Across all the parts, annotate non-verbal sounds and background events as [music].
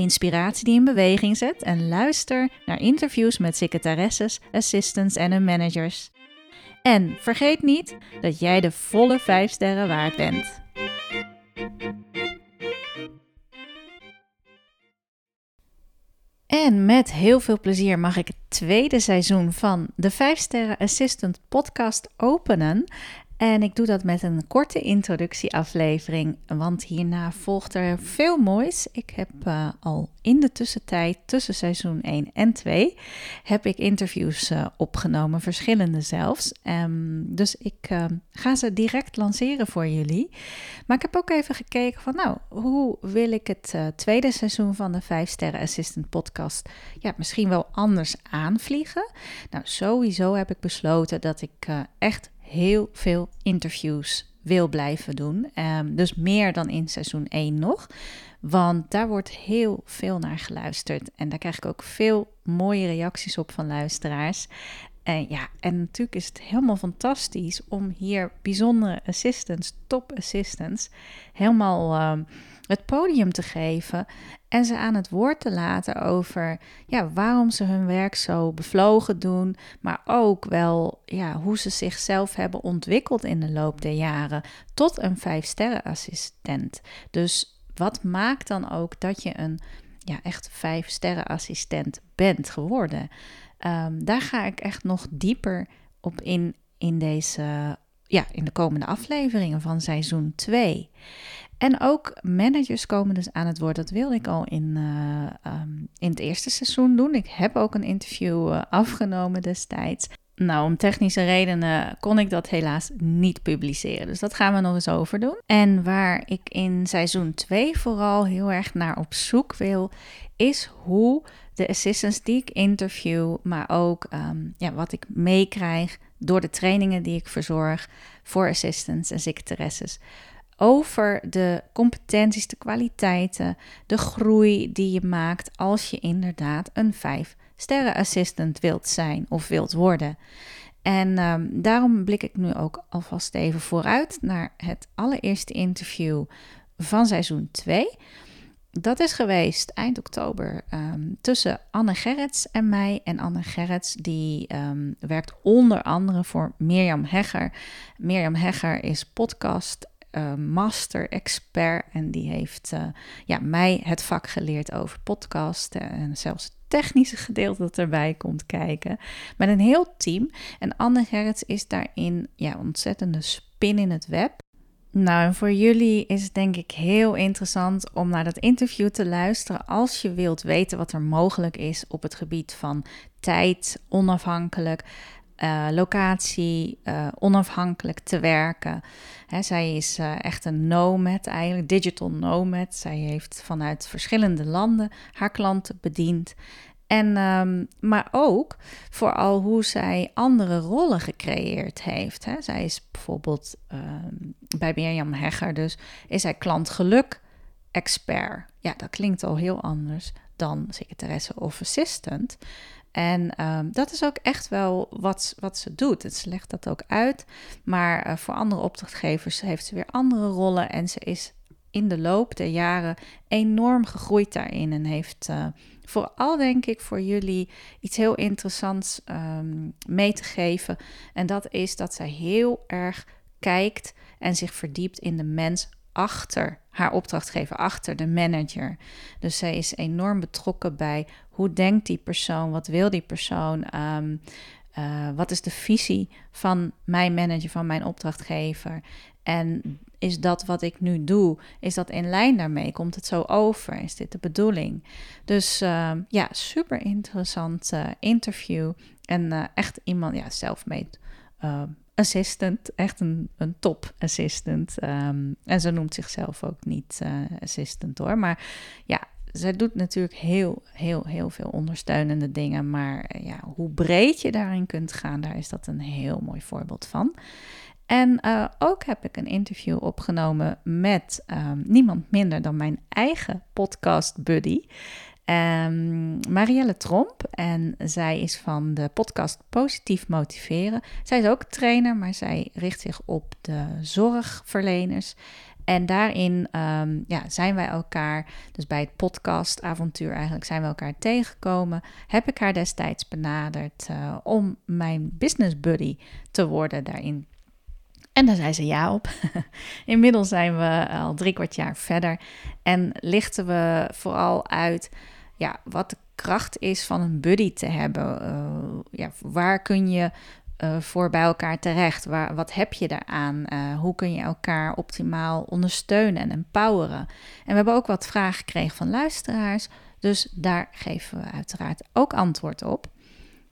inspiratie die in beweging zet en luister naar interviews met secretaresses, assistants en hun managers. En vergeet niet dat jij de volle 5 sterren waard bent. En met heel veel plezier mag ik het tweede seizoen van de 5 Sterren Assistant podcast openen. En ik doe dat met een korte introductieaflevering, want hierna volgt er veel moois. Ik heb uh, al in de tussentijd, tussen seizoen 1 en 2, heb ik interviews uh, opgenomen, verschillende zelfs. Um, dus ik uh, ga ze direct lanceren voor jullie. Maar ik heb ook even gekeken van, nou, hoe wil ik het tweede seizoen van de 5 Sterren Assistant podcast ja, misschien wel anders aanvliegen? Nou, sowieso heb ik besloten dat ik echt heel veel interviews wil blijven doen. Um, dus meer dan in seizoen 1 nog. Want daar wordt heel veel naar geluisterd. En daar krijg ik ook veel mooie reacties op van luisteraars. En ja, en natuurlijk is het helemaal fantastisch om hier bijzondere assistants, top assistants, helemaal um, het podium te geven en ze aan het woord te laten over ja, waarom ze hun werk zo bevlogen doen, maar ook wel ja, hoe ze zichzelf hebben ontwikkeld in de loop der jaren tot een vijf-sterren assistent. Dus wat maakt dan ook dat je een ja, echt vijf-sterren assistent bent geworden? Um, daar ga ik echt nog dieper op in in deze ja, in de komende afleveringen van seizoen 2. En ook managers komen dus aan het woord. Dat wilde ik al in, uh, um, in het eerste seizoen doen. Ik heb ook een interview uh, afgenomen destijds. Nou, om technische redenen kon ik dat helaas niet publiceren. Dus dat gaan we nog eens over doen. En waar ik in seizoen 2 vooral heel erg naar op zoek wil, is hoe de assistants die ik interview, maar ook um, ja, wat ik meekrijg door de trainingen die ik verzorg voor assistants en secretaresses, over de competenties, de kwaliteiten, de groei die je maakt als je inderdaad een 5 sterren assistant wilt zijn of wilt worden. En um, daarom blik ik nu ook alvast even vooruit naar het allereerste interview van seizoen 2. Dat is geweest eind oktober um, tussen Anne Gerrits en mij. En Anne Gerrits die um, werkt onder andere voor Mirjam Hegger. Mirjam Hegger is podcast uh, master expert en die heeft uh, ja, mij het vak geleerd over podcasten en zelfs het technische gedeelte dat erbij komt kijken. Met een heel team. En Anne Gerrits is daarin ja, ontzettende spin in het web. Nou, en voor jullie is het denk ik heel interessant om naar dat interview te luisteren als je wilt weten wat er mogelijk is op het gebied van tijd, onafhankelijk, uh, locatie, uh, onafhankelijk te werken. Hè, zij is uh, echt een nomad, eigenlijk digital nomad. Zij heeft vanuit verschillende landen haar klanten bediend. En, um, maar ook vooral hoe zij andere rollen gecreëerd heeft. Hè. Zij is bijvoorbeeld um, bij Mirjam Hegger, dus is zij klantgeluk expert. Ja, dat klinkt al heel anders dan secretaresse of assistant. En um, dat is ook echt wel wat, wat ze doet. Ze legt dat ook uit. Maar uh, voor andere opdrachtgevers heeft ze weer andere rollen. En ze is in de loop der jaren enorm gegroeid daarin. En heeft uh, vooral, denk ik, voor jullie iets heel interessants um, mee te geven. En dat is dat zij heel erg kijkt en zich verdiept in de mens achter haar opdrachtgever, achter de manager. Dus zij is enorm betrokken bij hoe denkt die persoon, wat wil die persoon, um, uh, wat is de visie van mijn manager, van mijn opdrachtgever. En is dat wat ik nu doe, is dat in lijn daarmee? Komt het zo over? Is dit de bedoeling? Dus ehm, ja, super interessant uh, interview. En uh, echt iemand, ja, self-made uh, assistant. Echt een, een top assistant. Um, en ze noemt zichzelf ook niet assistant hoor. Maar ja, zij doet natuurlijk heel, heel, heel veel ondersteunende dingen. Maar ja, hoe breed je daarin kunt gaan, daar is dat een heel mooi voorbeeld van. En uh, ook heb ik een interview opgenomen met um, niemand minder dan mijn eigen podcast buddy. Um, Marielle Tromp. En zij is van de podcast Positief Motiveren. Zij is ook trainer, maar zij richt zich op de zorgverleners. En daarin um, ja, zijn wij elkaar, dus bij het podcastavontuur eigenlijk, zijn we elkaar tegengekomen. Heb ik haar destijds benaderd uh, om mijn business buddy te worden daarin. En daar zei ze ja op. [laughs] Inmiddels zijn we al drie kwart jaar verder en lichten we vooral uit ja, wat de kracht is van een buddy te hebben. Uh, ja, waar kun je uh, voor bij elkaar terecht? Waar, wat heb je daaraan? Uh, hoe kun je elkaar optimaal ondersteunen en empoweren? En we hebben ook wat vragen gekregen van luisteraars. Dus daar geven we uiteraard ook antwoord op.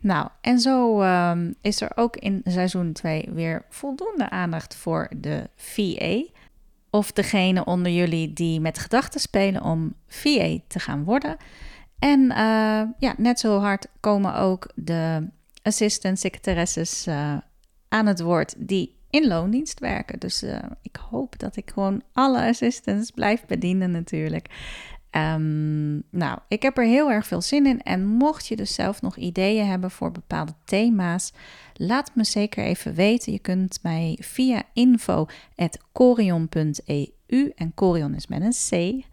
Nou, en zo um, is er ook in seizoen 2 weer voldoende aandacht voor de VA. Of degene onder jullie die met gedachten spelen om VA te gaan worden. En uh, ja, net zo hard komen ook de assistant secretaresses uh, aan het woord die in loondienst werken. Dus uh, ik hoop dat ik gewoon alle assistants blijf bedienen natuurlijk. Um, nou, ik heb er heel erg veel zin in. En mocht je dus zelf nog ideeën hebben voor bepaalde thema's, laat me zeker even weten. Je kunt mij via info.corion.eu, en Corion is met een C,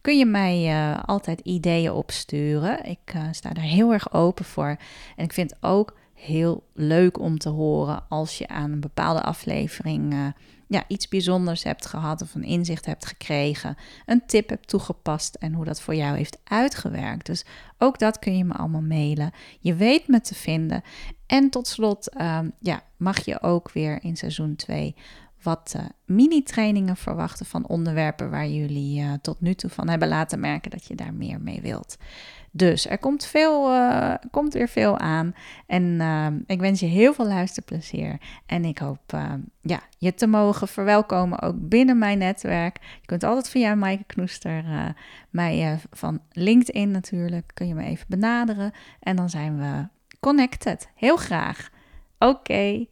kun je mij uh, altijd ideeën opsturen. Ik uh, sta daar heel erg open voor. En ik vind ook heel leuk om te horen als je aan een bepaalde aflevering uh, ja, iets bijzonders hebt gehad of een inzicht hebt gekregen, een tip hebt toegepast en hoe dat voor jou heeft uitgewerkt. Dus ook dat kun je me allemaal mailen. Je weet me te vinden. En tot slot um, ja, mag je ook weer in seizoen 2 wat uh, mini-trainingen verwachten van onderwerpen waar jullie uh, tot nu toe van hebben laten merken dat je daar meer mee wilt. Dus er komt, veel, uh, komt weer veel aan. En ik wens je heel veel luisterplezier. En ik hoop ja, je te mogen verwelkomen ook binnen mijn netwerk. Je kunt altijd via Maaike Knoester, mij van LinkedIn natuurlijk, kun je me even benaderen. En dan zijn we connected. Heel graag. Oké.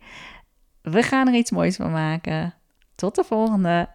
We gaan er iets moois van maken. Tot de volgende.